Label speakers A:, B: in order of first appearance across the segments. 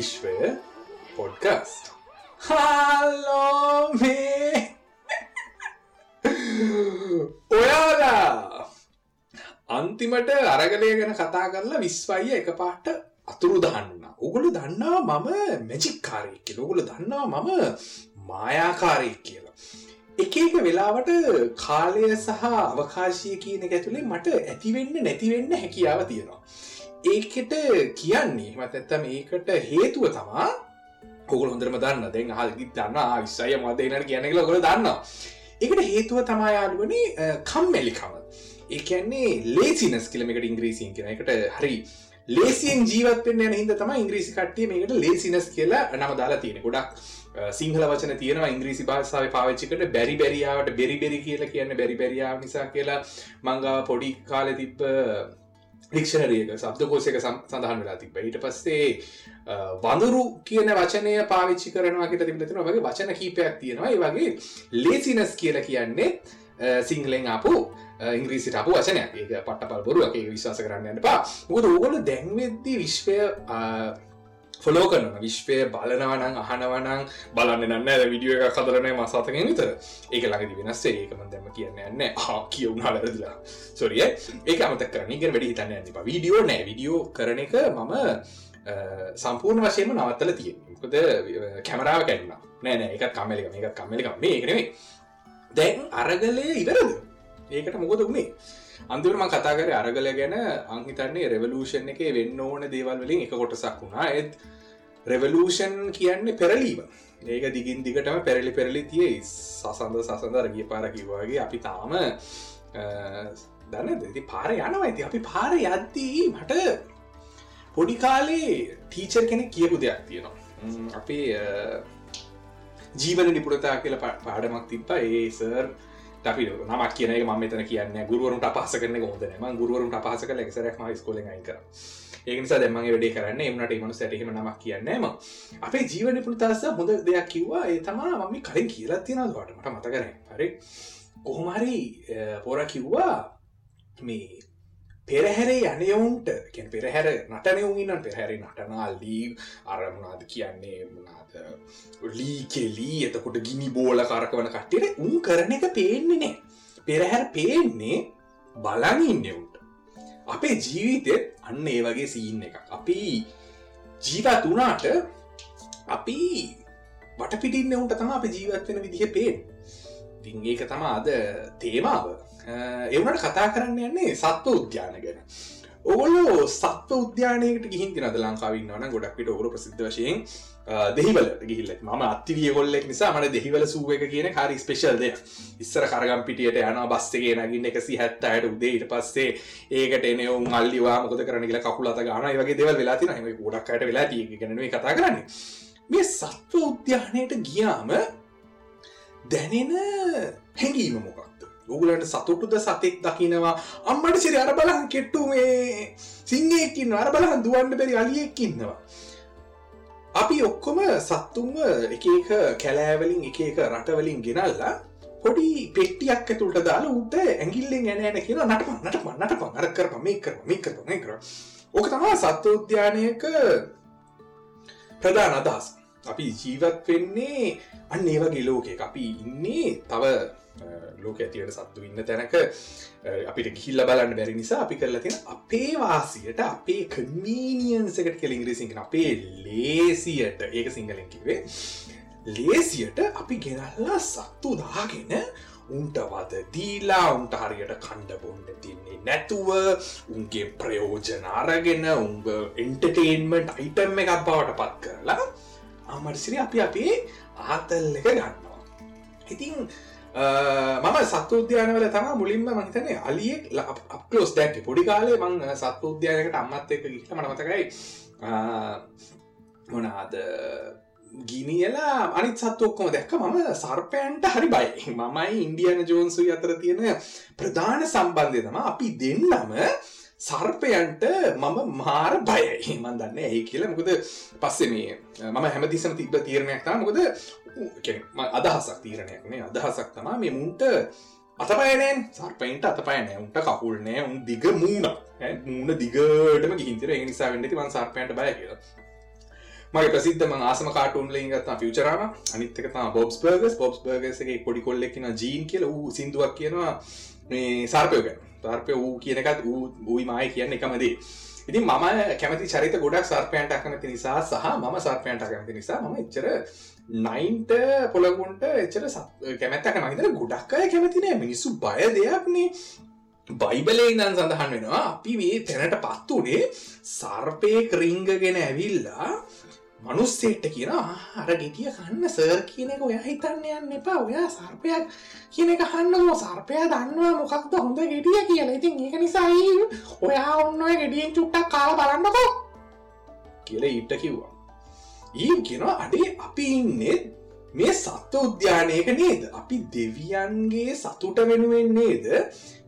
A: විශ්වය podcast hello මේ ඔයාලා අන්තිමට අරගලය ගැන කතා කරලා විශ්වයිය එක පාට අතුරු දන්න උගුලු දන්නා මම මැජික්කාරයෙක් කියල. උගුල දන්නවා මම මායාකාරයෙක් කියලා. එක එක වෙලාවට කාලය සහ අවකාශය කියන එක ඇතුළේ මට ඇතිවෙන්න නැතිවෙන්න හැකියාව තියෙනවා. ඒකට කියන්නේ මතත්තම ඒකට හේතුව තමා ඔගුල හොඳරම දන්න. දැන් හල්ගිත් දන්න විස්සය මදනට කියනෙකල ගොල දන්න එකට හේතුව තමා යාළුවනේ කම්මැලිකම. ඒකන්නේ ලේසිනස් කිලමකට ඉංග්‍රීසින් කෙන එකට හරි ලේසියෙන් ජීවත්වෙන් යන හිද තම ඉංග්‍රීසි කට්ටිය මේකට ලේසිනස් කියලා නම දාලා තියෙන ගොඩක් සිංහල වචන තියෙනවා ඉංග්‍රීසි භාෂාව පාවිච්චිකට බැරි බැරියාවට බෙරි බෙරි කියලා කියන්න බැරි බැරියාව නිසා කියලා. මංගා පොඩි කාල තිබ්බ ලික්ෂණරියක සබ්දකෝසයක සඳහන් වෙලා තිබ ඊට පස්සේ වඳුරු කියන වචනය පාවිච්චි කරනවා කියට තිබලතින වගේ වචන කීපයක් තියෙනවා. ඒ වගේ ලේසිනස් කියලා කියන්නේ සිංහලෙන් අපපු ඉංග්‍රීසිට අප වචනය ඒක පට්ට පල්බොරුව එක විශවාස කරන්න යන්න පා මුද ඕගොල දැන්වෙද්දී විශ්වය ෆොලෝ කරන විශ්වය බලනවනං අහනවනං බලන්න නන්න විඩිය එක කදරනය මසාතකෙන් විතර. ඒක ළඟදි වෙනස්සේ ඒකම දැම කියන්න යන්න හා කියවුණා වැරදිලා. සොරිය ඒක අමතක් කරන එක වැඩි හිතන්න ඇතිප වීඩියෝ නෑ. විඩියෝ කරන එක මම සම්පූර්ණ වශයම නවත්තල තිය කොද කැමරාව කැන්න නෑනෑ එක කමලික මේක කම්මලික මේ එකනෙේ දැන් අරගලය ඉවරද? ඒකට මොකද වුණේ අන්තිරම කතා කර අරගල ගැන. අංහිතන්නේ රෙවලූෂන් එක වෙන්න ඕන දේවල් වලින් එක කොටසක් වුණා. ඇත් රෙවලූෂන් කියන්නේ පෙරලීම. ඒක දිගින් දිගටම පෙරලි පෙරලි තිය සසන්ද සසඳ රගිය පාර කිවවාගේ අපි තාම දන්න දෙති පාර යනවා. ඇති අපි පාර යද්දී මට පොඩි කාලේ ටීචර් කෙනෙ කියපු දෙයක් තියෙනවා. අපේ ජීවන නිපුරතා කියල පාඩමක් තිබ්බ. ඒ සර් අපි නමක් කියන ම මෙතන කියන්න ගුරුවරුට පහස කරන ගොදනම ගුරුවරුට පහස කල එක්සරක් ම ස්කොල කර. ඒනිසා දෙමගේ වැඩේ කරන්න එමට මනු සැටහෙම නමක් කියන්නේම අපේ ජීවන පුෘතාස හොඳ දෙයක් කිව්වා. ඒ තමා මම කලින් කියලා තියෙනවාට මට මත කරන හරි. කොහොමහරි පොර කිව්වා මේ පෙරහැරේ යනයවුන්ට කැන් පෙරහැර නටනයවුන්න්න පෙහැරි නටනාල්ලී අරමුණාද කියන්නේ? මනාද ලී කෙලී එතකොට ගිනි බෝල කරකවන කට්ටට උන් කරන එක පේන්නේ නෑ. පෙරහැර පේන්නේ බලන් ඉන්නවුන්ට අපේ ජීවිතෙත් අන්න ඒ වගේ සීන්න එක අපි ජීවත් වනාට අපි වටපිටින්න උන්ට තම අප ජීවත්වෙන විදිහ පේෙන් දිංඒක තම අද තේමාව. එවනට කතා කරන්න යන්නේ සත්ව උද්‍යාන ගැන. ඔගොල්ලෝ සත්ව උද්‍යානයකට ගිහින් තිනද ලංකාවන්නවන ගොඩක්ට ඔගොල ප්‍රසිද්ධ වශයෙන් දෙහිවල ගිහිල්ල ම අත්තිවිය ගොල්ලෙක් නිසා මට දෙහිවල සුව එක කියන කාරි ස්පේශල්ද ඉස්සර කරගම් පිටියට යන බස්සගේ නගින් එකසි හැත්තයට උදේට පස්සේ ඒකට එනවුම් අල්ලිවා මොකද කරන කියලා කකුලත ගන වගේ දෙවල් වෙලා තින ම ගොඩක්කට වෙලා තිය ගැනව කතා කරන්නේ. මේ සත්ව උද්‍යානයට ගියාම දැනෙන හැඟීම මොකක්ද? ඔගුලන්ට සතුටුද සතෙක් දකිනවා? අම්මට සිරි අර බලහන් කෙට්ටු මේ සිංහයකින්න අර බලහන් දුවන්න බැරි අලියෙක්කින්නවා අපි ඔක්කොම සත්තුන්ව එක එක කැලෑවලින් එක එක රටවලින් ගෙනල්ලා පොඩි පෙට්ටියක් ඇතුළට දාලා උට ඇගිල්ලෙන් ඇන ඇන කියලා නටප නටප නටප අර කරප මේ කර මේ කර මේ කර ඕක තමා සත්ව උද්‍යානයක ප්‍රධාන අදහස්. අපි ජීවත් වෙන්නේ අන්න ඒවගේ ලෝකෙ අපි ඉන්නේ තව ලෝක ඇතිවට සත්තු ඉන්න තැනක. අපිට ගිල්ල බලන්න බැරි නිසා අපි කරලා තියෙන අපේ වාසියට අපේ කමීනියන්සකට කෙල ඉංග්‍රීසිංහ අපේ ලේසියට. ඒක සිංහලෙන් කිවේ ලේසියට අපි ගෙනල්ලා සත්තු දාගෙන උන්ට වද දීලා උන්ට හරියට කණ්ඩ බොන්ඩ තින්නේ නැතුව උන්ගේ ප්‍රයෝජන අරගෙන උංග එන්ටර්ටේන්මට අයිටම් එකක් බවට පත් කරලා අමර්සිරි අපි අපේ ආතල් එක ගන්නවා. ඉතින් මම සත්තුද්‍යානවල තම මුලින්ම මහිතනේ අලියෙක් අපලෝස් දැක්ක. පොඩි කාලේ මං සත්තුද්‍යානකට අම්මත් එක ගිට මනමතකයි මොනාද ගිනියලා අනිත් සත්තු ඔක්කොම දැක්ක. මම සර්පයන්ට හරි බයි මමයි ඉන්ඩියන ජෝන්සු අතර තියෙන ප්‍රධාන සම්බන්ධය තම අපි දෙන්නම සර්පයන්ට මම මාර බයයි. මන් දන්න ඇයි කියලා. මොකද පස්සෙ මේ මම හැමදිසම තිබ තීරණයක් තා මොකද අදහසක් තීරණයක්නේ අදහසක් තමා මේ මුන්ට අතපයනෑන් සර්පයින්ට අතපයනෑ උන්ට කකුල්නෑ උන් දිග මූුණ. මූුණ දිගටම ගිහිතර නිසා වෙන්නති වන් සර්පයන්ට බය කියලා. මගේ ප්‍රසිද්ධම ආසම කාටුන්ලින් ගත්තා ෆියචරම අනිත්තකතා බොබ්ස් බර්ගස් බොබ්ස් බර්ගසගේ පොඩි කොල්ලෙක්න ජීන් කියල. වූ සිින්දුවක් කියනවා මේ සර්පයෝග තර්පය වූ කියනකත් වූ වූයි මය කියන්න එකමදේ ඉතින් මම කැමති චරිත ගොඩක් සර්පයන්ට අකමති නිසා සහ මම සර්පයන්ට අකමති නිසා මම එච්චර නයින්ට පොළගුන්ට එච්චර කැමැත්තක මහිතර ගොඩක් අය කැමතිනෑ මිනිස්සු බය දෙයක්නේ බයිබලේ ඉදන් සඳහන් වෙනවා. අපි මේ තැනට පත් වනේ සර්පය ක්‍රිංගගෙන ඇවිල්ලා මනුස්සේට්ට කියන අර ගෙටිය කන්න සර් කියන එක ඔය හිතන්න යන්න එපා. ඔයා සර්පයක් කියන එක හන්නකෝ සර්පය දන්නවා මොකක්ද හොඳ ගෙටිය කියලා. ඉතින් ඒක නිසායි ඔයා ඔන්න ඔය ගෙඩියෙන් චුට්ටක් කාල බලන්නකෝ. කියල ඉට්ට කිව්වා. ඊ කියෙනවා අඩේ අපි ඉන්නෙත් මේ සත්ව උද්‍යානයක නේද? අපි දෙවියන්ගේ සතුට වෙනුවෙන් නේද?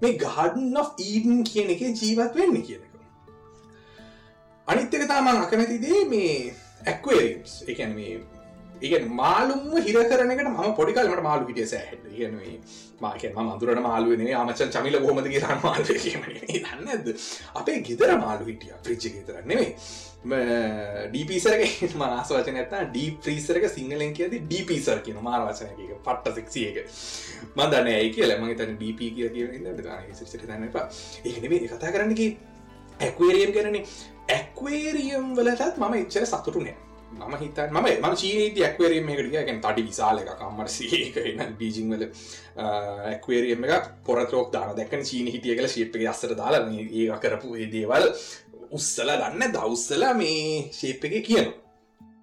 A: මේ ගාඩන් of ඊඩන් කියන එක ජීවත් වෙන්න කියනක අනිත්තක තාමන් අකමැතිදේ? මේ ඇක්වේරියම්ස් එකන මේ ඒ මාලුම් හිර කරනකට ම පොඩිකල්මට මාලු හිටිය සෑහට කියනේ මාක ම අදුරන මාලුවනේ ආමචන් චමිල හොමද කියරන්න මාල දන්නද අපේ ගෙදර මාලු හිටිය ප්‍රිච්චි ගෙතරන්නෙමේ ඩීපිසරක මාස වචන ඇත ඩී ප්‍රීසරක සිංහලෙන් කියද ඩීපිසර් කියන මාර වචනක පට්ට සික්සිය එක. මදන්න ඇයි කියල. මගේ තන ඩීප කිය කිය සිට තන්න එපා. ඒනෙේ කතා කරන්නකි ඇක්වේරියම් කරනේ ඇක්වේරියම් වලටත් මම එච්චර සතුටුනෑ මම හිතන් මම ම චීනීති ඇක්වේරියම් එකටිය ගැන තඩි විසාල එක කම්මට සේකන්න බීජිංවල ඇක්වේරියම් එක පොරතෝක් දාන දැක්කන චීන හිටිය කල ශිප්ප අස්සර දාලා ඒ කරපු දේවල් උස්සල දන්න දවස්සල මේ ශේප් එක කියන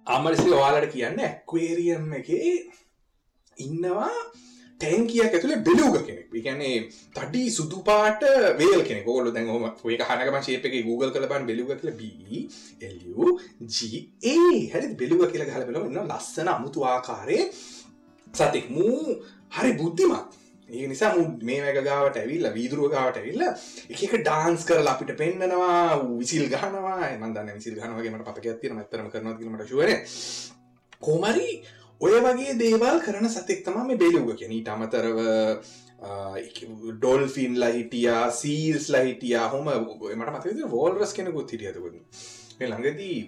A: අමරසි ඔයාලට කියන්න ඇක්වේරියම් එක ඉන්නවා ටැන්කියක් ඇතුළේ බෙලූග කෙනෙක්. කියන්නේ තඩි සුදුපාට වේල් කෙනෙ ගෝල දැන් හොම ඔය හනකම ශේප එක Google කලබන් බෙලුග කියල බල්ජඒ හැරි බෙලුව කියල හල බෙලම. ඉන්න ලස්සන අමුතු ආකාරය සතික්. මූ හරි බුද්ධිමත්. ඒ නිසා මු මේ වැක ගාවට ඇවිල්ල වීදුරුව ගාවට ඇවිල්ල එක ඩාන්ස් කරලා අපිට පෙන්න්නනවා විසිල් ගහනවා. මන්දන්න විසිල් ගනවගේමට පතක ඇතින ඇතරම කරන කිලමට ශුවර කෝමරී ඔය වගේ දේවල් කරන සතෙක් තම මේ බෙලුග කියෙන ඊට අමතරව ඩොල්ෆින් ලහිටියා සීල්ස් ලහිටියා හොම මට මත වෝල්රස් කෙනෙකුත් හිටියතුකුත් මේ ළඟදී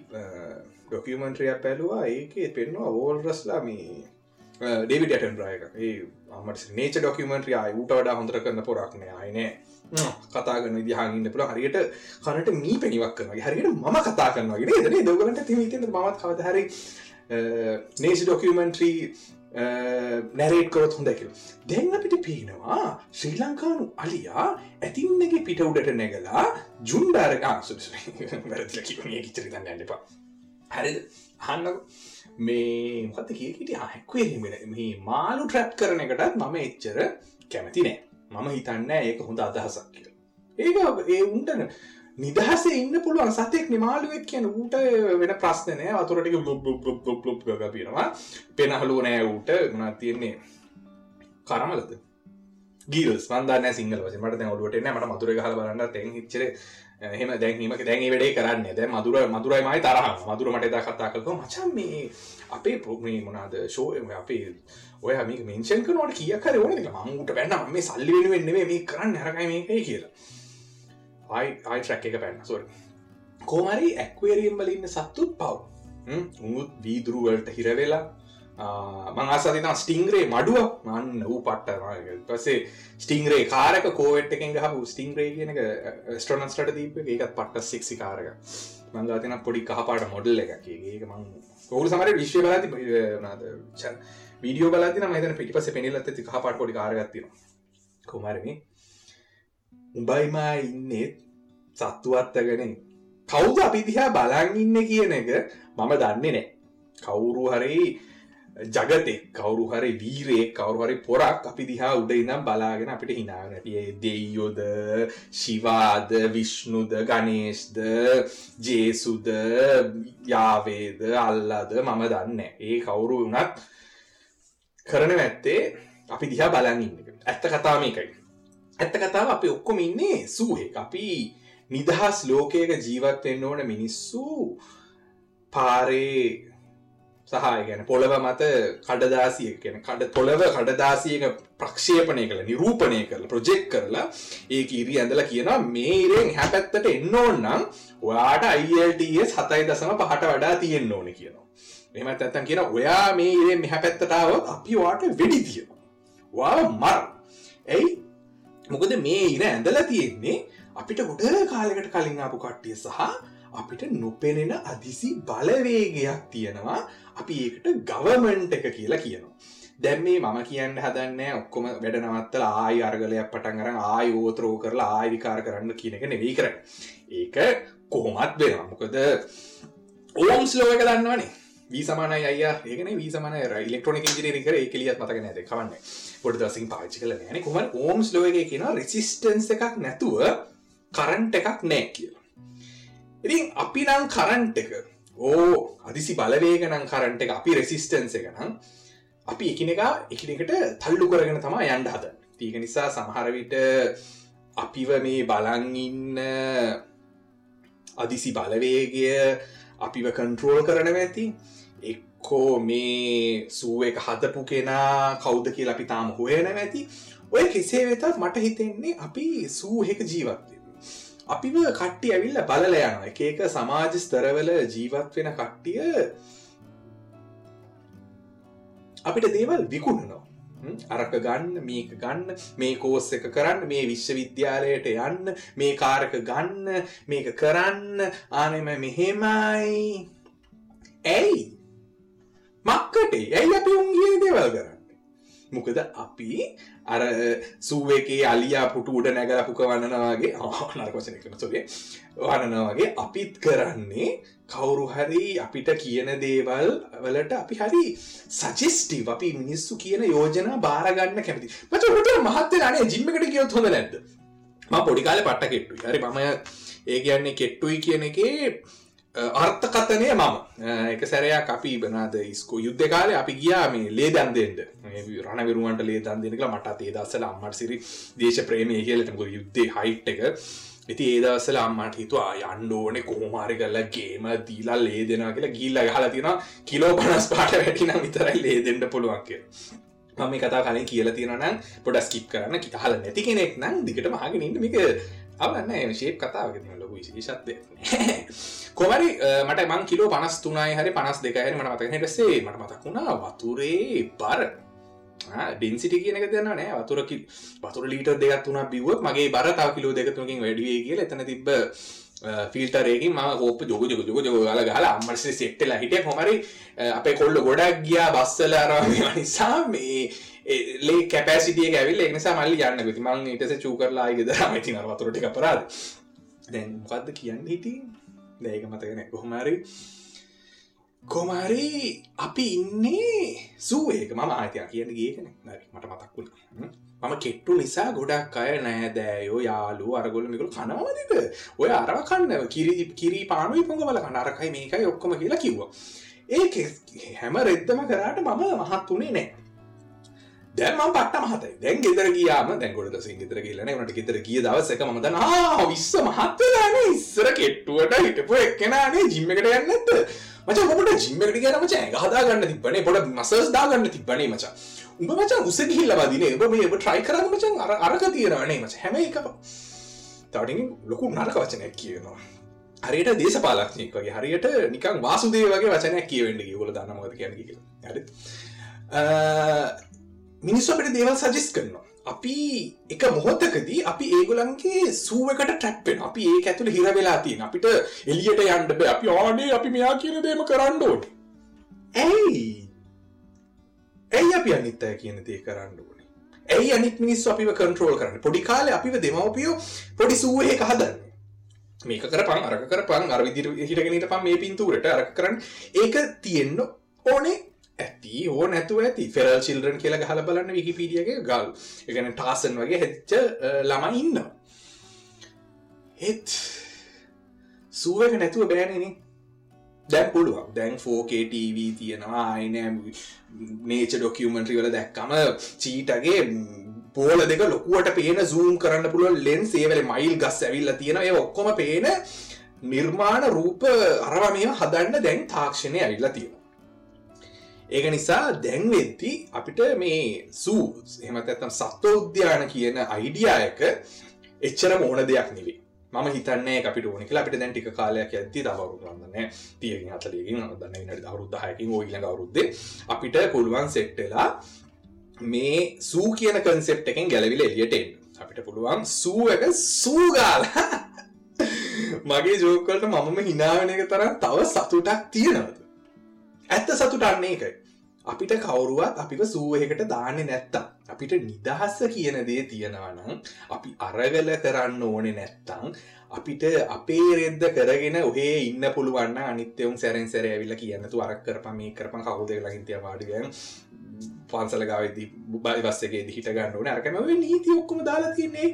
A: ඩොකියමන්ට්‍රියක් පැලවා ඒක පෙන්වා වෝල්රස්ලා මේ ඩේවිට ඇටන් රයක ඒ අමට නේච ඩොකියමන්ට්‍රිය ඌට වඩා හොඳර කරන්න පොරක්නය අයිනෑ කතාගන්න විදිහාගන්න පුළ හරියට කනට මී පෙනිවක් කරනගේ හරියට ම කතා කරන්නගේ දේ දගලට තිමීත මත් කවද හරි නේසි ඩොකියමෙන්ට්‍රී නැරේට් කරොත් හොඳ කියල. දැන් අපිට පේනවා ශ්‍රී ලංකානු අලියා ඇතින්නගේ පිට උඩට නැගලා ජුන්ඩාරගා චරිතන්න ඇන්නපා හරිද? හන්න මේ මොකත කියකට හැක්වේ මේ මාලු ට්‍රැප් කරන එකටත් මම එච්චර කැමති නෑ. මම හිතන්න ඒක හොඳ අදහසක් කියල. ඒක ඒ උන්ටන නිදහසේ ඉන්න පුළුවන්. සතෙක් නිමාලුවෙක් කියන ඌට වෙන ප්‍රශ්නනය අතුරටික ලොබ් පිනවා. පෙනහලුව නෑ ඌට. ගුණා තියෙන්නේ? කරමලද? ගීල්ස් වන්දන්න සිංහල වස මට ඔලුවට මට මතුර හල බලන්න. තැන් හිච්චර එහෙම දැන්ීමක දැන් වැඩේ කරන්න. දැ මදුර මදුරයි මයි තරහ. මදුර මට දා කතා කලක මචන් මේ අපේ පොග්මේ මොනාද ශෝයම අපේ ඔය මික මෙන්ෂන් කනට කියකර ඕන මංගුට පැන්න මේ සල්ලි වෙනුවෙන්න්නේ මේ කරන්න. හරකයි මේකයි කියලා. ආයි ට්‍රැක් එක පැන්න. සොර කෝමරි ඇක්වේරියම් වලඉන්න සත්තුත් පව්. උත් වීදුරුවලට හිරවෙලා මංආසතින ස්ටිංග්‍රේ මඩුව. මන්න වූ පට්ට පසේ ස්ටිංග්‍රේ කාරක කෝවට එකෙන් හු ස්ටිංග්‍රේ කියනක ස්ට්‍රනස්ට දීප ඒකත් පට්ට සික්සි කාරක මංගතින පොඩි කහපාට මොඩල් එක ඒක මං ඔහු සමර විශ්ව බලති වීඩියෝ බලතින මතන පිටිපස පෙනිලත් ති කහපාට පොඩි කාරගත්තින කොමරමේ උඹයිමා ඉන්නෙත් සත්තුවත්තගෙන කවුද අපි දිහා බලන් ඉන්න කියන එක මම දන්නේ නෑ. කවුරු හරි ජගතෙක් කවරු හරි වීරේ කවරු හරි පොරක් අපි දිහා උඩ ඉනම් බලාගෙන අපිට හිනාගනටිය දෙයියොද ශිවාද විශ්ණුද ගනේශ්ද ජේසුද යාවේද අල්ලාද මම දන්න ඒ කවුරු වනත් කරන ඇත්තේ අපි දිහා බලන් ඉන්න ඇත්ත කතාමකයි ඇත්ත කතාව අපි ඔක්කොම ඉන්නේ සූහෙක් අපි නිදහස් ලෝකයක ජීවත්වෙන්න ඕන මිනිස්සු පාරේ සහය ගැන පොළව මත කඩදාසිය කියන කඩ තොළව කඩදාසියක ප්‍රක්ෂේපනය කළ නිරූපණය කරල ප්‍රජෙක්් කරලා ඒ ඉරි ඇඳල කියනවා මේ ඉරෙන් හැපැත්තට එන්න ඕන්නම් ඔයාට අයිල්ටස් හතයි දසම පහට වඩා තියෙන්න්න ඕන කියනවා. එමත් ඇත්තන් කියන ඔයා මේ ඉරේ මෙහැ පැත්තටාව අපි වාට වෙඩි තියෙනවා. වා මර ඇයි? මොකද මේ ඉර ඇඳල තියෙන්නේ අපිට ගොඩ කාලෙකට කලින් ආපු කට්ටිය සහ අපිට නොපෙනෙන අදිසි බලවේගයක් තියෙනවා. අපි ඒකට ගවමන්ට එක කියලා කියනවා. දැම් මේ මම කියන්න හදන්න ඔක්කොම වැඩනවත්තල ආය අර්ගලයක් පටන් කරන ආය ඕතරෝ කරලා ආයවිකාර කරන්න කියන එක නෙවී කර ඒක කොහොමත් වෙන මොකද ඕම් ස්ලෝක දන්නවනේ. වී සමානයි අය ඒකන වී සමන ඉලෙක්ට්‍රොනික ජිනරි කර. එකලියත් මතක නැද? කවන්න. පොඩ දසින් පාචි කල න. කොම ඕම් ස්ලෝක කියන රෙසිස්ටන්ස එකක් නැතුව කරන්ට එකක් නෑ කියලා. ඉතින් අපි නම් කරන්ට එක ඕ අදිසි බලවේග නම් කරන්ට එක අපි රෙසිස්ටන්ස එක නම් අපි එකන එක එකනෙකට තල්ලු කරගෙන තමා යන්ඩ හද තිීක නිසා සමහරවිට අපිව මේ බලංඉන්න අදිසි බලවේගය අපිව කන්ට්‍රෝල් කරන ඇති. එක්කෝ මේ සුව එක හදපු කෙනා කෞද කියලා අපි තාම හොයන ඇති ඔය කෙසේ වෙතත් මට හිතෙන්නේ අපි සූහෙක ජීවත්ය අපිව කට්ටිය ඇවිල්ල බලල යනවා. එක එක සමාජ ස්තරවල ජීවත් වෙන කට්ටිය අපිට දේවල් විකුණනවා. අරක ගන්න මේක ගන්න මේ කෝස් එක කරන්න මේ විශ්වවිද්‍යාලයට යන්න මේ කාරක ගන්න මේක කරන්න. ආනෙම මෙහෙමයි. ඇයි? මක්කට. ඇයි අපි උන්ගේ දේවල් කරන්න? මොකද අපි අර සූවකේ අලියා පුටු උඩ නැගල පුක වන්නනවාගේ නරකොසන කන සොගේ වන්නනවාගේ අපිත් කරන්නේ කවුරු හරි අපිට කියන දේවල් වලට අපි හරි සජිස්ටි අපි මිනිස්සු කියන යෝජනා බාරගන්න කැමති. මච හට මහත්තේ අනේ ජිම්මකට කියොත් හොඳ නැද ම පොඩිකාල පට්ට කෙට්ටු හරි මම ඒ කියන්නේ කෙට්ටුයි කියන එකේ අර්ථකතනය මම. එක සැරයක් අපි බනාද ස්කෝ යුද්ධ කාලය අපි ගියා මේ ලේ දන්දෙන්ට රණවිරුවන්ට ලේ දන්දෙනක මට ඒ දස්සල අම්මට සිරි දේශ ප්‍රේමය කියලටක යුද්ධේ හයිට් එක. ඉති ඒදවසල අම්මට හිතුවා යන්ඩෝන කොහොමාරි කල්ලා ගේම දීලා ලේ දෙෙන කියලා ගිල්ල හල තින කිලෝ පනස් පාට වැටින විතරයි ලේ දෙෙන්ට පුළුවන් කිය මම කතා කලින් කියල තියෙනනම් පොඩ ස්කිප් කරන්න හල නැති කෙනෙක් නම් දිකට මහගෙන ඉන්න. මික අවන්න ශේප් කතාවක ලොකු විශේෂත්ය කොමරි මට මං කිලෝ පනස් තුනයි හරි පනස් දෙකහරි මට මතක හෙටසේ මට මතක් වුණා වතුරේ බර. ඩින්සිටි කියනක දෙන්න නෑ. වතුරකි වතුර ලීට දෙගත් වුණ බිව්වත් මගේ බර තාව කිලෝ දෙකතුනකින් වැඩිය කියල එතන තිබ ෆිල්ටරේක ම හෝප ජොග ජොග ජොග ජොග ගල ගල අම්මස සෙට්ටල හිට හොමරි අපේ කොල්ල ගොඩක් ගියා බස්සල අරම නිසා මේ ලේ කැපසිටිය ඇවිල් එනිසා මල්ලි යන්න ගති මං ඉටස චූකරලා ගෙදරම ඉතින් වතුරටි අපරාද. දැන් මොකක්ද කියන්න හිටින් දැක මතගෙන කොහොමරි කොමරි අපි ඉන්නේ සූඒක මම ආතයක් කියන්න ගේකන නරි මට මතක් වුණ. මම කෙට්ටු නිසා ගොඩක් අය නෑදෑයෝ යාලු අරගොල මිකල් කනවාදක ඔය අරව කන්න. කිරි කිරි පානුයි පොඟවල කනරකයි මේකයි ඔක්කොම කියලා කිව්වා. ඒ හැම රෙද්දම කරාට මම මහත් වනේ නෑ. දැම පට මහතයි දැන් ගෙදර ගියාම දැන්ගොඩ සින් ගෙදර කියලන නට ගෙතර කිය දවසක මතන විස්ස මහත්තලාන ඉස්සර කෙට්ටුවට හිටපු එක්කෙනනේ ජිම්මකට යන්නත් මච මොට ජිම්මකට කියන මච හදා ගන්න තිබනේ පොඩ මසස් දාගන්න තිබනේ මචා. උඹ මචා උස ගිල්ල වදින ඔබ මේ ට්‍රයි කරන්න මචන් අර අරක තියෙනනේ මච. හැම එක තවටින් ලොකු නරක වචනයක් කියනවා හරියට දේශපාලක්ෂණයක් වගේ. හරියට නිකන් වාසුදේ වගේ වචනයක් කියවෙන්න ගොල දන්නමද කියන හරි. මිනිස් අපට දේවල් සජිස් කරනවා. අපි එක මොහොත්තකදී අපි ඒගොලන්ගේ සූවකට ටැප්පෙන අපි ඒ ඇතුළ හිර වෙලා තියෙන අපිට එලියට යන්ඩ බ. අපි ආනේ අපි මෙයා කියන දේම කරන්න ඕට ඇයි? ඇයි අපි අනිත්තය කියන දේ කරන්න ඕනේ? ඇයි අනිත් මිනිස් අපිව කන්ට්‍රෝල් කරන්න? පොඩි කාල අපිව දෙමවපියෝ පොඩි සූහය හදන්න. මේක කර පන් අරක කර පන් අරවිදිර හිටගෙනට පම් මේ පින්තුරට අරක කරන්න. ඒක තියෙන්න්න ඕනේ ඇති ඕ නැතුව ඇති. ෆෙරල් චිල්රන් කියලා ගහල බලන්න විකිපීඩියගේ ගල්. එකන ටාසන් වගේ හෙච්ච ළම ඉන්න ඒත් සුවක නැතුව බෑනන දැන් පුළුවන්. දැන් ෆෝකේටව තියෙනවා අයිනෑම් නේච ඩොකියමටරි වල දැක්කම චීටගේ පෝල දෙක ලොකුවට පේන සූම් කරන්න පුළුව ලෙන් සේවල මයිල් ගස් ඇවිල්ල තියෙන ඒ ඔක්කොම පේන නිර්මාණ රූප අරවමය හදන්න දැන් තාක්ෂණය ඇවිල්ලා තියෙන ඒක නිසා දැන්වෙද්දි අපිට මේ සූ එමත් ඇත්තම් සත්ව උද්‍යාන කියන අයිඩියායක එච්චර මෝන දෙයක් නෙවේ ම හිතන්නේ අපිට ඕනි කියලා. අපිට දැන් ටික කාලයක් ඇති දවරුදන්න තියගෙන හතලකින් දන්න නට අවරුද්ධහයකින් ඕගලඟ අවරුද්ද අපිට පුළුවන් සෙට්ටලා මේ සූ කියන කන්සෙප් එකෙන් ගැලවිල එලියටෙන් අපිට පුළුවන් සූ එක සූගාල මගේ ජෝකල්ට මමම හිනාවන එක තරම් තව සතුටක් තියෙනවද? ඇත්ත සතුටන්නේ එකයි අපිට කවරුවත් අපිව සූවහකට දාන්න නැත්තම් අපිට නිදහස්ස කියන දේ තියෙනවනම් අපි අරගල කරන්න ඕනෙ නැත්තං අපිට අපේ රෙද්ද කරගෙන ඔහේ ඉන්න පුළුවන්න අනිත්‍යවුම් සැරෙන් සැර ඇවිල්ල කියන්නතු අරක් කරප මේ කරපන් කවුද ලගින්තිය වාඩිගන් පන්සල ගාවදී බුබයි වස්සගේ දිහිට ගන්න ඕන අරකම නීති ඔක්කොම දාලා තින්නේ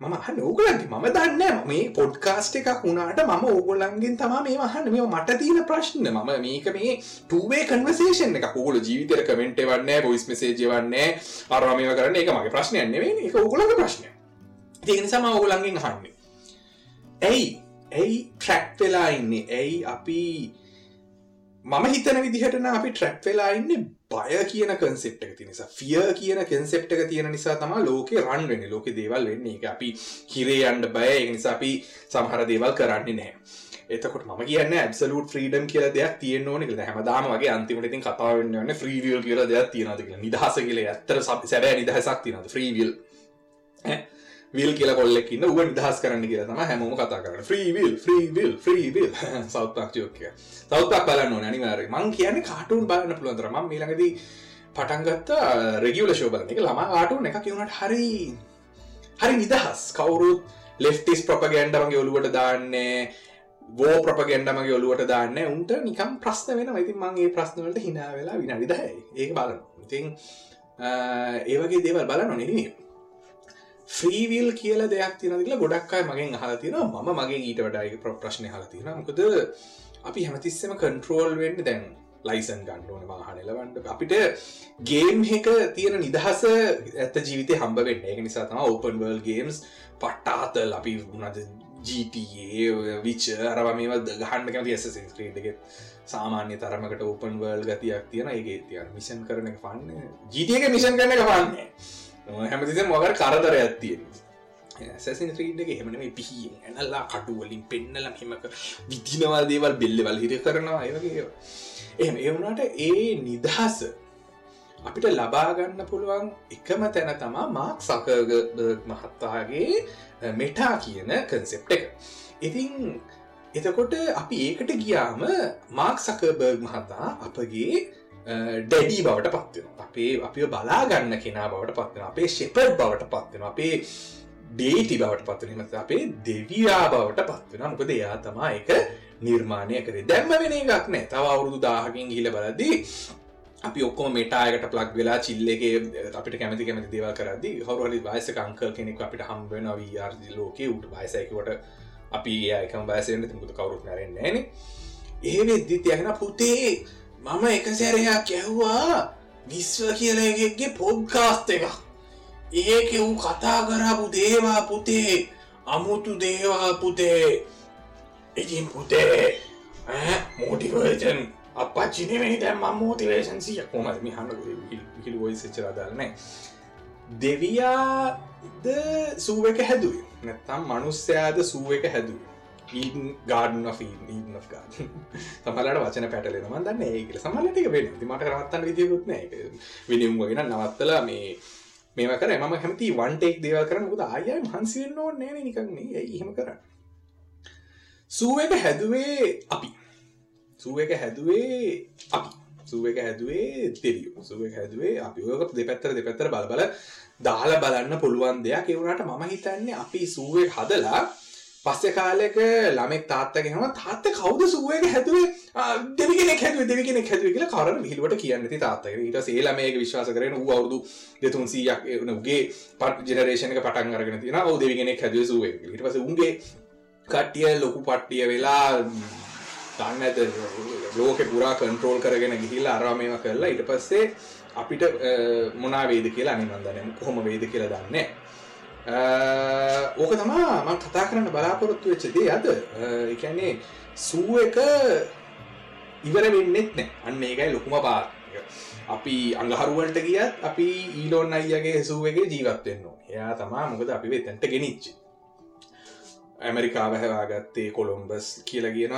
A: මම අහන්න ඕගලන්ගේ මම දන්න මේ පොඩ්කාස්ට එකක් වුණාට මම ඕගොල්ලන්ගෙන් තමා මේ අහන්න. මේ මට තියෙන ප්‍රශ්න. මම මේක මේ ටුවේ කන්වසේෂන් එක ඕගොල ජීවිතර කමෙන්ට් වන්න බොයිස් මෙසේජ වන්නේ අරමය කරන්න එක මගේ ප්‍රශ්නයන්න වේ එක ඕගොලග ප්‍රශ්නය තියෙන සම ඕගොලන්ගෙන් අහන්නේ. ඇයි? ඇයි ට්‍රැක්් වෙලා ඉන්නේ? ඇයි අපි මම හිතන විදිහටන අපි ට්‍රැක් වෙලා ඉන්න බය කියන කන්සෙප් එක තිනිසා ෆිය කියන කන්සෙප් එක තියෙන නිසා තම ලෝක රන් වෙන ලෝක දේවල් වෙන්නේ. එක අපි හිරේ අන්ඩ බය නිසා අපි සමහර දේවල් කරන්නේ නෑ එතකොට ම කියන්න ඇබසලුට ්‍රීඩම් කියල දෙයක් තියන ඕනෙ හැමදාම වගේ අන්තිමට ඉතින් කතාවන්න ්‍රීවියල් කියල දෙයක් තියෙනද කියලා. නිදහස කියල ඇත්තර සැබෑ නිදහසක් තිනද ්‍රීවියල් විල් කියල කොල්ලෙක්න්න උව නිදහස් කරන්න කියලා තම හැමෝම කතා කරන්න. ්‍රීවිල් ්‍රීවිල් ්‍රීවිල් සෞත්තාක්ෂයෝකය සෞත්තක් බලන්න නැනිවර මං කියන කාටුන් බලන්න පුළුවන්දර ම මිලඟද පටන්ගත්ත රෙගියල uh, ශෝබලන එක ළම ආටුන් එක කිවුණට හරි හරි නිදහස්. කවුරුත් ලෙෆ්ටිස් ප්‍රපගන්ඩමගේ ඔලුවට දාන්නේ ගෝ ප්‍රපගෙන්ඩමගේ ඔලුවට දාන්න. උන්ට නිකම් ප්‍රශ්න වෙන ඉතින් මගේ ප්‍රශ්නවලට හිනා වෙලා විනාඩිදයි ඒක බලන්න ඉතින් uh, ඒවගේ දේවල් බලන්න නෙනේ ෆ්‍රීවිල් කියල දෙයක් තිනදිල ගොඩක්කයි මගෙන් හල තින ම මගේ ඊට වඩයි ප්‍රශ්න හල තින මොකද අපි හැමතිස්සම කන්ට්‍රෝල් වෙන්න දැන් ලයිසන් ගණ්ඩෝන වාහනලවන්ට අපිට ගේම් එක තියෙන නිදහස ඇත ජීවිත හම්බ වෙන්න එක නිසා තම ඕපන් වර්ල් ගේම්ස් පට්ටාතල් අපි වුණද GTA විච අරව මේවද ගහන්ඩ කැති ඇස ක්‍රේටගෙත් සාමාන්‍ය තරමකට ඕපන් වර්ල් ගතියක් තියෙන ඒගේ තියන මිෂන් කරන එක පන්න ජීටක මිෂන් කරන එක පන්නේ හැමතිස මොකර කරදර ඇත්තියෙන් සැසින් ්‍රීඩ්ගේ හෙමන පිහි ඇනල්ලා කටුවලින් පෙන්නල හෙමක විදිනවා දේවල් බෙල්ලවල් හිර කරනවා අයවගේ එම එවුණට ඒ නිදහස අපිට ලබාගන්න පුළුවන් එකම තැන තමා මාක් සකග මහත්තාගේ මෙටා කියන කන්සෙප් එක. ඉතින් එතකොට අපි ඒකට ගියාම මාක් සකබර්ග් මහතා අපගේ ඩැඩී බවට පත්වෙන අපේ අපි බලාගන්න කෙනා බවට පත්වෙන අපේ ශෙපර් බවට පත්වෙන අපේ ඩේටි බවට පත්වනීමත අපේ දෙවයා බවට පත්වෙන මොකද එයා තමා එක නිර්මාණය කරේ. දැම්ම වෙන එකක් නෑ. තව අවුරුදු දාහකින් හිල බලදී අපි ඔක්කොම මෙටායකට ප්ලක් වෙලා චිල්ලගේ අපිට කැමති කැමති දේවල් කරදදි හවරලි වයස කංකල් කෙනෙක් අපිට හම්බෙන වීර් ලෝක උට වයසයකට අපි ඒකම වයසට තිමුද කවරුත් නැරෙන්නේ නෑන. ඒ වෙද්දි තියගෙන පුතේ මම එක සැරයක් ඇහ්වා. විශ්ව කියල එකගේ පොඩ්කාස්ත එක ඒක වූ කතා කරපු දේවා පුතේ අමුතු දේවා පුතේ. ඉතින් පුතේ මෝටිවර්ජන් අපච්චිනෙවෙනි දැම් ම මෝතිවේෂන් සිය කොමත් මිහන්න හිල් ොයිසචරදාලනෑ දෙවයාද සූව එක හැදුවේ? නැත්තම් මනුස්්‍යයාද සූව එක හැදුවේ? ගාඩන් ඊන් ගාඩ සමලට වචන පැටලෙන මදන්න ඒකල සමලට එක වෙන මට රවත්තන්න විදියකුත්න විනිම් ගෙන නවත්තල මේ මේම කර ම හැමති වන්ටෙක් දේව කරන ුද අයයි හන්සිෙන් ඕ නෑන නිකන්නේ එහෙම කරන්න? සූ එක හැදුවේ අපි. සූ එක හැදුවේ අපි. සුව එක හැදුවේ තෙරියු සුව එක හැදුවේ අපි. ඔක දෙපැත්තර දෙපැත්තර බල බල දාල බලන්න පුළුවන් දෙයක්. එවුණට මම හිතන්නේ අපි සූුවේ හදලා පස්සෙ කාලෙක ළමෙක් තාත්තගෙනම තාත්ත කවද සුවක හැතුවේ දෙවිගෙන හැතුව දෙවිගෙන හැතුව කියලා කර හිලුවට කියන්නති තාත්තක ඊට සේලමයක විශ්වාස කරන වූ අවුදු දෙතුන් සීයක් වගේ පට ජනරේෂණක පටන් අරගෙන තින ඔව දෙවිගෙන හැදුව සුවේ ට පස උන්ගේ කට්ටිය ලොකු පට්ටිය වෙලා දන්න ඇත ලෝක පුරා කන්ට්‍රෝල් කරගෙන ගිහිල්ලා අරාමේම කරලා ඉට පස්සේ අපිට මොනා වේද කියලා අනිමන්දනම කොහොම වේද කියලා දන්නේ ඕක තමා මං කතා කරන්න බලාපොරොත්තු වෙච්චදේ අද. එකන්නේ සූ එක ඉවර වෙන්නෙත් නෑ. අන්න ඒකයි ලොකුම පාත් අපි අඟහරුවලට ගියත් අපි ඊලෝන් අයියගේ හෙසුවගේ ජීවත්වෙන්න එයා තමා මොකද අපි වෙතැන්ට ගෙනනිච්චි ඇමරිකාව හැවාගත්තේ කොළොම්බස් කියලා කියන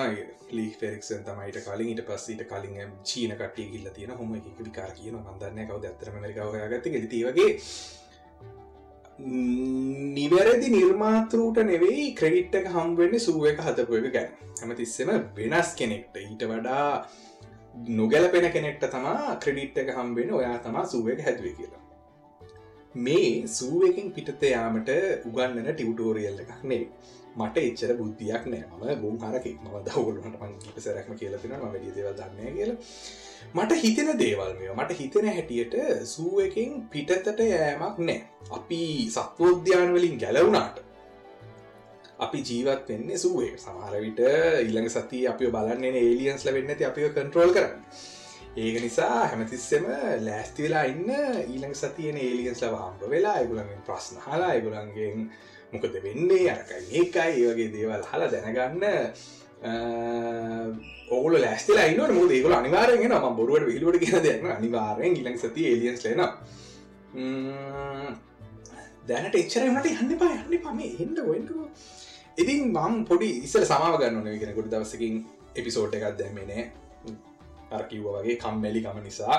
A: ලී ෆෙරික්සන් තමයිට කලින්. ඊට පස්සීට කලින් චීන කටිය ගිල්ල තියෙන හොම එක විකාර කියන මන්දන්න කවද ඇතර මරිකාව හයාගත්ත ගෙතිවගේ නිවැරදි නිර්මාතෘට නෙවෙයි ක්‍රඩිට්ක හම්වෙන්න සුව එක හතපු එක ගැන. හැම තිස්සෙම වෙනස් කෙනෙක්ට. ඊට වඩා නොගැලපෙන කෙනෙක්ට තමා ක්‍රඩිට් එක හම්බෙන ඔයා තමා සුව එක හැදුවේ කියලා. මේ සූවකින් පිටත යාමට උගන්නන ටිවටෝරියල් එකක් නේ මට එච්චර බුද්ධියක් නෑ. ම ගුම් හරකෙක් ම දවලට මං සැරක්ම කියලතින ම වැඩිය දේවල් දන්න කියල. මට හිතෙන දේවල්මය මට හිතෙන හැටියට සූවකින් පිටතට යෑමක් නෑ. අපි සත්වෝද්‍යාන්වලින් ගැලවුණාට අපි ජීවත් වෙන්නේ සුවේ. සමහරවිට ඊළඟ සති අපි බලන්නේ ඒලියන්ස්ල වෙන්න ති අපිව කන්ට්‍රෝල් කරන්න. ඒක නිසා හැමතිස්සෙම ලෑස්ති වෙලා ඉන්න ඊළඟ සතියන ඒලියන්ස් ලව හම්බ වෙලා අයගුලන්ගෙන් ප්‍රශ්න හලා අයගුලන්ගෙන් මොකද වෙන්නේ? අරකයි ඒකයි ඒ වගේ දේවල් හලා දැනගන්න ඔගල ලෑස්තිලා ඉන්න මුද ඒකල අනිවාරෙන් ම බොරුවට විහිලුවට කියන දෙන්න අනිවාරයෙන් ඉළඟ සති ඒලියන්ස් ලෙන දැනට එච්චරමට යන්න පා යන්න පම එන්න ඔෙන්ටුව ඉතින් මම් පොඩි ඉස්සල සමාව ගන්න ගෙන ගොඩ දවසකින් එපිසෝට් එකක් දැම්මනේ අරකිව්ව වගේ කම්මැලිකම නිසා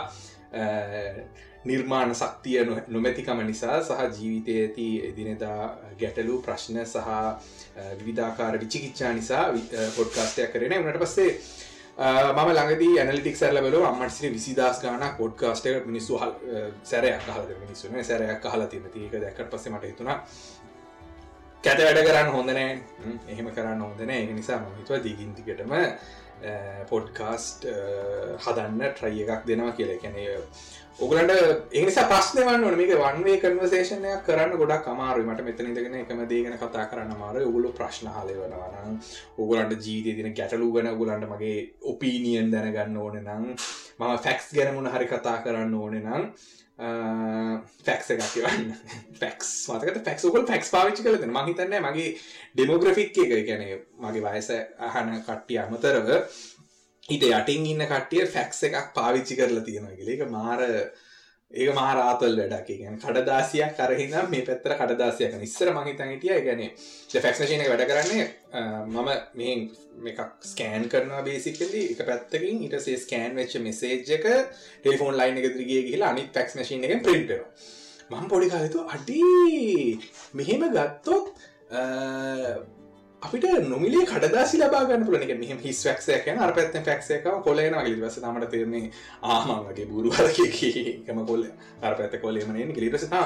A: නිර්මාණ සක්තිය නොමැතිකම නිසා සහ ජීවිතය ඇති එදිනෙදා ගැටලු ප්‍රශ්න සහ විවිධාකාර විචිකිච්චා නිසා පොඩ්කාස්ටයක් කරන වනට පස්සේ මම ලඟදී ඇනලිටික් සැරල බල අම්මටසිට විසිදස් ගාන පොඩ්කාස්ට මිනිස්සු හල් සැරයක් හල මිනිස්සුන සැරයක් හලා තින ඒක දැකට පස්ස මට හිතුනා කැත වැඩ කරන්න හොඳනෑ එහෙම කරන්න හොඳන ඒ නිසා මහිතුව දිගින්තිකටම පොඩ්කාස්ට් හදන්න ට්‍රයි එකක් දෙනවා කියලා. කැනය ඔගලට එනිසා ප්‍රශ්න වන්න මේක වන්වේ කන්වසේෂනයක් කරන්න ගොඩක් අමාරු මට මෙතනදගෙන එකම දේගෙන කතා කරන්න මාර ඔගුලු ප්‍රශ්න හලය වනවන ඔගලන්ට ජීවිතය තින ගැටලු ගන ගුලන්ට මගේ ඔපීනියන් දැනගන්න ඕන නම් මම ෆැක්ස් ගැනමුණ හරි කතා කරන්න ඕන නම් ෆැක්ස එකක් කියවන්න ෆැක්ස් මතකට ෆැක්සෝකල් ෆැක්ස් පාවිච්චි කලද මහිතන්න මගේ ඩෙමෝග්‍රෆික් එක. ගැන මගේ වයස අහන කට්ටිය අමතරව හිට යටින් ඉන්න කට්ටිය ෆැක්ස එකක් පාවිච්චි කරලා තියෙනවා ගලක මාර ඒක මාරාතල් වැඩක්. ගැන කඩදාසියක් කරහින මේ පැත්තර කඩදාසියක නිස්සර මහිතන් හිටිය ගැන ෆැක්ෂනශනක වැඩ කරන්නේ මම මේ එකක් ස්කෑන් කරනවා බේසිකලි එක පැත්තකින්. ඉටසේ ස්කෑන් වෙච්ච මෙසේජ් එක ටෙලිෆෝන් ලයින් එක දිරිගේ කියලා අනිත් ෆැක්ස් මශීන එක පින්ටර මම පොඩි කාලතු අඩි මෙහෙම ගත්තොත් අපිට නොමිලේ කඩදාසි ලබාගන්න පුලන එක මෙහම හිස් වැක්සය කියන අර පැත්ත ෆැක්සයක කොලේන ගලිවස තමට තේරන්නේ ආමන්ගේ බුරුවලකම කොල්ල අර පැත්ත කොලේමනෙන් ගලිපසතා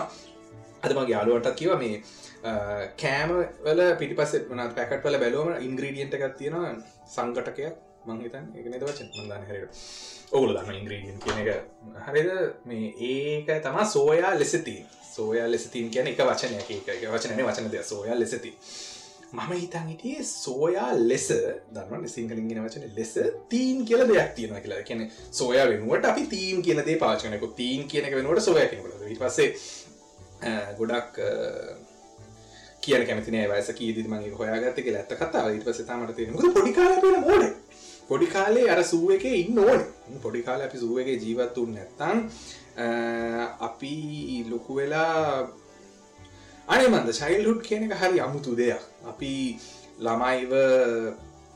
A: අදම යාලුවටත් කිව මේ කෑම වල පිටිපස වන පැකට් වල බැලෝම ඉංග්‍රීඩියන්ට එකක් තියෙන සංකටකයක් මංහිතන් එක නද වචන? මන්දාන හරට ඔගුල දන්න ඉංග්‍රීඩියන් කියන එක. හරිද? මේ ඒක තමා සෝයා ලෙසතිී සෝයා ලෙසතින් කියන එක වචනය එක වචනය වචන දෙය සෝයා ලෙසති මම හිතන් හිටියේ සෝයා ලෙස දන්න සිංහලින්ගෙන වචන ලෙස තීන් කියල දෙයක් තියෙන කියලා. කියන සෝය වෙනුවට අපි තීම් කියනදේ පාචනක තීන් කියනක වෙනුවට සෝය කෙනකට පස්සේ ගොඩක් කියන කැමතිනේ වයස කීදි මගේ හොයාගත්ත කියලා ඇත්ත කතාව. ඊට පස්සේ තමට තියෙන පොඩිකාල මෝඩ. පොඩි කාලේ අර සුව එක ඉන්න ඕන. පොඩි කාල අපි සුව එක ජීවත්තුන් නැත්තන් අපි ලොකු වෙලා අනිමන්ද චයිල්හුඩ් කියන එක හරි අමුතු දෙයක්. අපි ළමයිව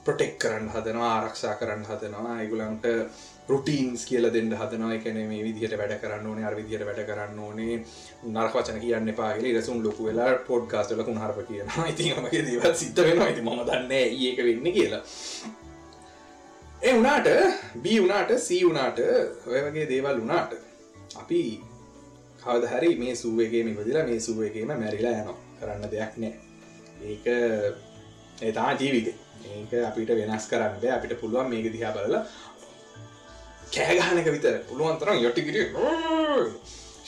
A: ප්‍රොටෙක් කරන්න හදනවා ආරක්ෂා කරන්න හදනවා. අයිගුලන්ට රුටීන්ස් කියල දෙන්න හදනවා. එකන මේ විදිහට වැඩ කරන්න ඕනේ අර විදිහට වැඩ කරන්න ඕනේ. නරකවචන කියන්න පාගල රසුම් ලොකු වෙලා පොඩ් කාස්ටලකුණ හරප කියනවා. ඉතිමගේ දේවල් සිත වෙනවා. ඇති ම දන්න ඒක වෙන්න කියලා. ඒ වනාට බී වනාට සී වනාට ඔය වගේ දේවල් වනාට අපි කවද හරි මේ සුවගේ මිපදිලා මේ සුවගේම මැරිලා යනවා. කරන්න දෙයක් නෑ. ඒක ඒතා ජීවිත. ඒක අපිට වෙනස් කරන්න අපිට පුළුවන් මේක දිහා බලලා කෑගහනක විතර. පුළුවන් තරම් යොටිකිට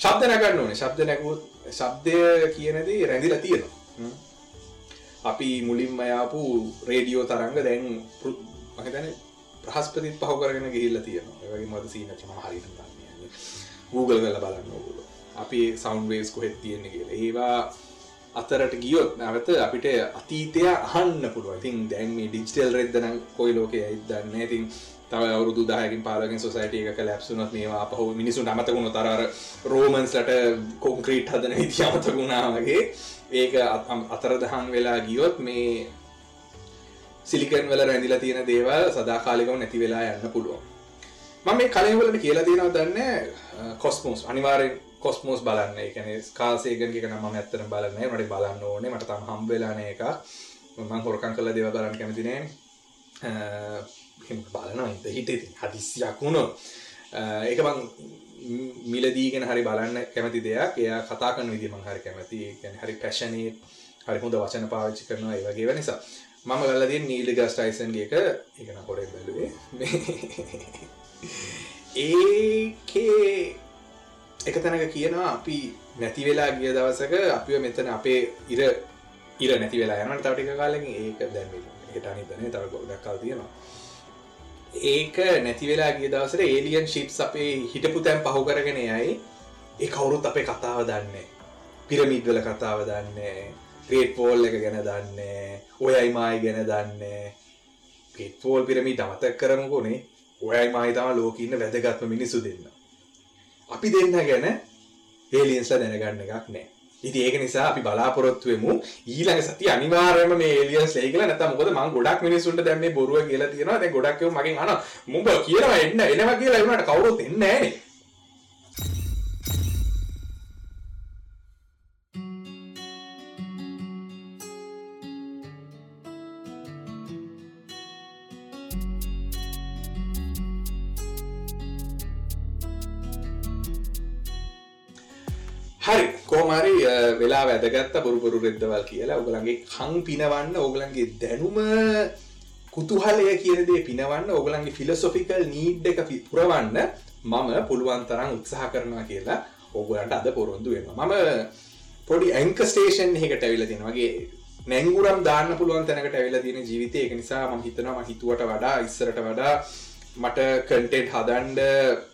A: ශබ්ද නැගන්න ඕනේ. ශබ්ද නැකුත් ශබ්දය කියනදී රැඳිලා තියෙනවා. අපි මුලින්ම යාපු රේඩියෝ තරංග දැන් මහිතන ප්‍රහස්පතිත් පහ කරගෙන ගිහිල්ල තියෙනවා. වගේ මද සීනචම හරිට Google කල බලන්න ඕගුල අපි සෞන්් වේස් කොහෙත් තියෙන කියලා. ඒවා අතරට ගියොත් නැවත අපිට අතීතය අහන්න පුළුව ඉතින් දැන් මේ ඩිජිටල් රෙද්දනම් කොයි ලෝකය ඉදන්න ඉතින් තව අවුදු දායකින් පාලගෙන් සොසයිටිය එක ලැප්සුනත් මේවා පහු මිනිසු අමතකුණු තරර රෝමන්ස්ලට කොන්ක්‍රීට් හදන විදි අමතකුණාවගේ ඒක අතර දහන් වෙලා ගියොත් මේ සිලිකන් වල රැඳිලා තියෙන දේවල් සදාකාලිකව නැති වෙලා යන්න පුළුවන්. මම මේ කලින්වලට කියලා තියෙනවා දන්න කොස්මෝස් අනිවාරෙන් කොස්මෝස් බලන්න. එකන කාසේගන් එක නම ඇත්තන බලන්න මට බලන්න ඕනේ. මට තම හම්බවෙලාන එක මං හොරකන් කල දෙව බලන්න කැමතිනේ බලනවා ඉත හිට හදිස්සියක් වුණු ඒක මං මිලදීගෙන හරි බලන්න කැමති දෙයක්. එය කතා කන විදි මං හරි කැමති. ගැන හරි පැශනී හරි හොඳ වචන පාවිච්චි කරනවා ඒ වගේ නිසා. මම ගල්ලදී නීලි ගස්ටයිසන්ගේ එක. එකන හොරෙන් බැලුවේ. ඒකේ එක තැනක කියනවා අපි නැති වෙලා ගිය දවසක අපිව මෙතන අපේ ඉර ඉර නැති වෙලා යනට තවටික කාලෙන් ඒක දැන් එකට අනිතන තව ගොඩක් කල් තියෙනවා. ඒක නැති වෙලා ගිය දවසට ඒලියන් ශිප්ස් අපේ හිටපු තැන් පහු කරගෙන යයි. ඒ කවුරුත් අපේ කතාව දන්නේ පිරමිඩ්වල කතාව දන්නේ ක්‍රේට් පෝල් එක ගැන දන්නේ ඔයයි මයි ගැන දන්නේ පෙට්පෝල් පිරමි අමතක් කරමුකුණේ ඔයයි මහිතම ලෝකඉන්න වැදගත්ම මිනිස්සු දෙන්න. අපි දෙන්න ගැන ඒලියන්ස්ල දැනගන්න එකක් නෑ. ඉති ඒක නිසා අපි බලාපොරොත්තුවමු ඊළඟ සති අනිවාර්යම මේ එලියන්ස් ලේකල නැත මොකද මං ගොඩක් මිනිසුන්ට දැම බොරුව කියලා තියෙනවා. දැ ගොඩක්ව මගින් අන මුඹ කියනවා එන්න එනවා කියලා එවුණට කවුරුත් එන්නේ හරි කෝමරි වෙලා වැදගත්ත බොරුපුරු රෙද්දවල් කියලා. ඔගලන්ගේ කං පිනවන්න ඕගලන්ගේ දැනුම කුතුහලය කියනදේ පිනවන්න ඕගලන්ගේ ෆිලසොෆිකල් නීඩ් එක පුරවන්න මම පුළුවන් තරම් උත්සාහ කරනවා කියලා ඔගලන්ට අද පොරොන්දු වෙන මම පොඩි ඇංක ස්ටේෂන් එකට ඇවිල තියෙන වගේ නැංගුරම් දාන්න පුළුවන් තැනකට ඇවිල තියෙන ජීවිතය. එක නිසා ම හිතනවා හිතුවට වඩා ඉස්සරට වඩා මට කන්ටෙන්ට් හදන්ඩ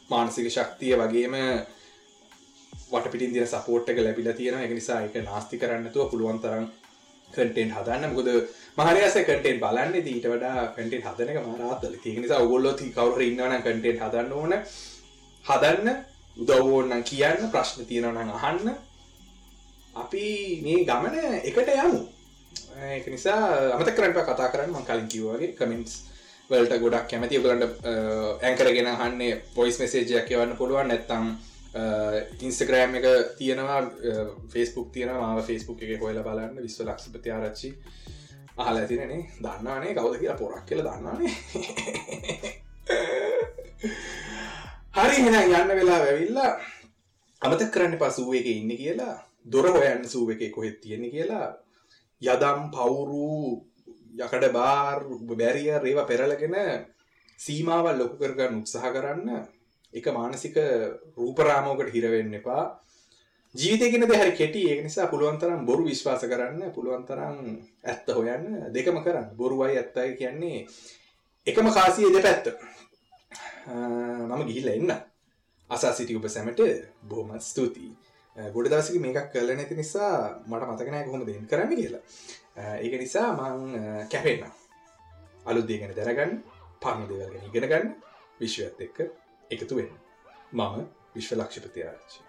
A: මානසික ශක්තිය වගේම වටපිටින් දින සපෝට් එක ලැබිලා තියෙන එක නිසා එක නාස්ති කරන්නතුව පුළුවන් තරම් කටෙන් හදන්න. මුකද මහරයාස කටෙන් බලන්න ඊට වඩා කටෙන් හදන එක මරාත්තල තිය නිසා ඔගොල්ලො කවර ඉන්නවන කටෙන් හදන්න ඕන. හදන්න උදවෝන්නම් කියන්න ප්‍රශ්න තියෙනවන අහන්න. අපි මේ ගමන එකට යමු. ඒක නිසා අමත කරට කතා කරන්න. කලින් කිව්වගේ කමෙන්ටස් වලට ගොඩක් කැමති. ඔගලන්ට ඇංකරගෙන හන්නේ පොයිස් මෙසේජයක් යවන්න පුළුවන්. නැත්තම් Uh, ඉන්ස්ටග්‍රෑම් එක තියෙනවා uh, ෆෙස්බුක් තියෙන මාව ෆෙස්බුක් එක හොල බලන්න විශ්ව ලක්ෂපති ආරච්චි. අහල ඇතිනනේ දන්නානේ කවද කියලා පොරක් කියල දන්නානේ හරි හෙන යන්න වෙලා වැවිල්ලා අමත කරන්න පසුව එක ඉන්න කියලා. දොර හොයන්න සූව එක කොහෙත් තියෙන කියලා. යදම් පවුරු යකට බාර් බැරිය රේව පෙරලගෙන සීමාවල් ලොකු කරගන්න උත්සාහ කරන්න. එක මානසික රූපරාමෝකට හිරවෙන්න එපා. ජීවිතගෙන දෙහරි කෙටි. ඒ නිසා පුළුවන්තරම් බොරු විශ්වාස කරන්න පුළුවන්තරම් ඇත්ත හොයන්න දෙකම කරන්න. බොරුවයි ඇත්තයි කියන්නේ එකම කාසිය දෙ පැත්ත මම ගිහිල්ල එන්න අසා සිටි උප සැමට බොහම ස්තුතියි. ගොඩ දවසික මේකක් කල නැති නිසා මට මතකනෑ කොහොම දෙන් කරන්න කියලා. ඒක නිසා මං කැපෙන්න්න අලුත් දේගෙන දැනගන්න පරණ දෙවල්ගෙන ඉගෙනගන්න විශ්වයත් එක්ක එකතු වෙන්න. මම විශ්ව ලක්ෂපති ආරච්චි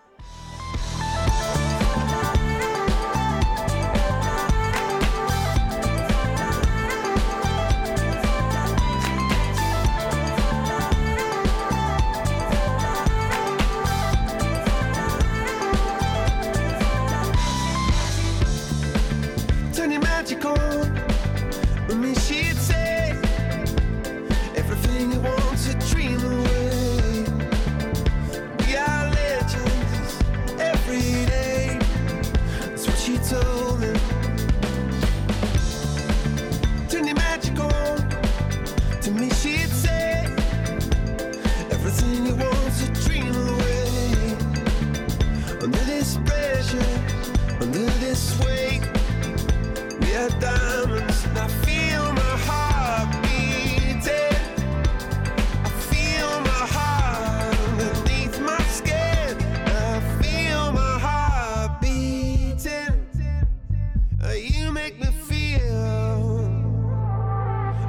A: you make
B: me feel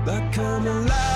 B: like I'm alive.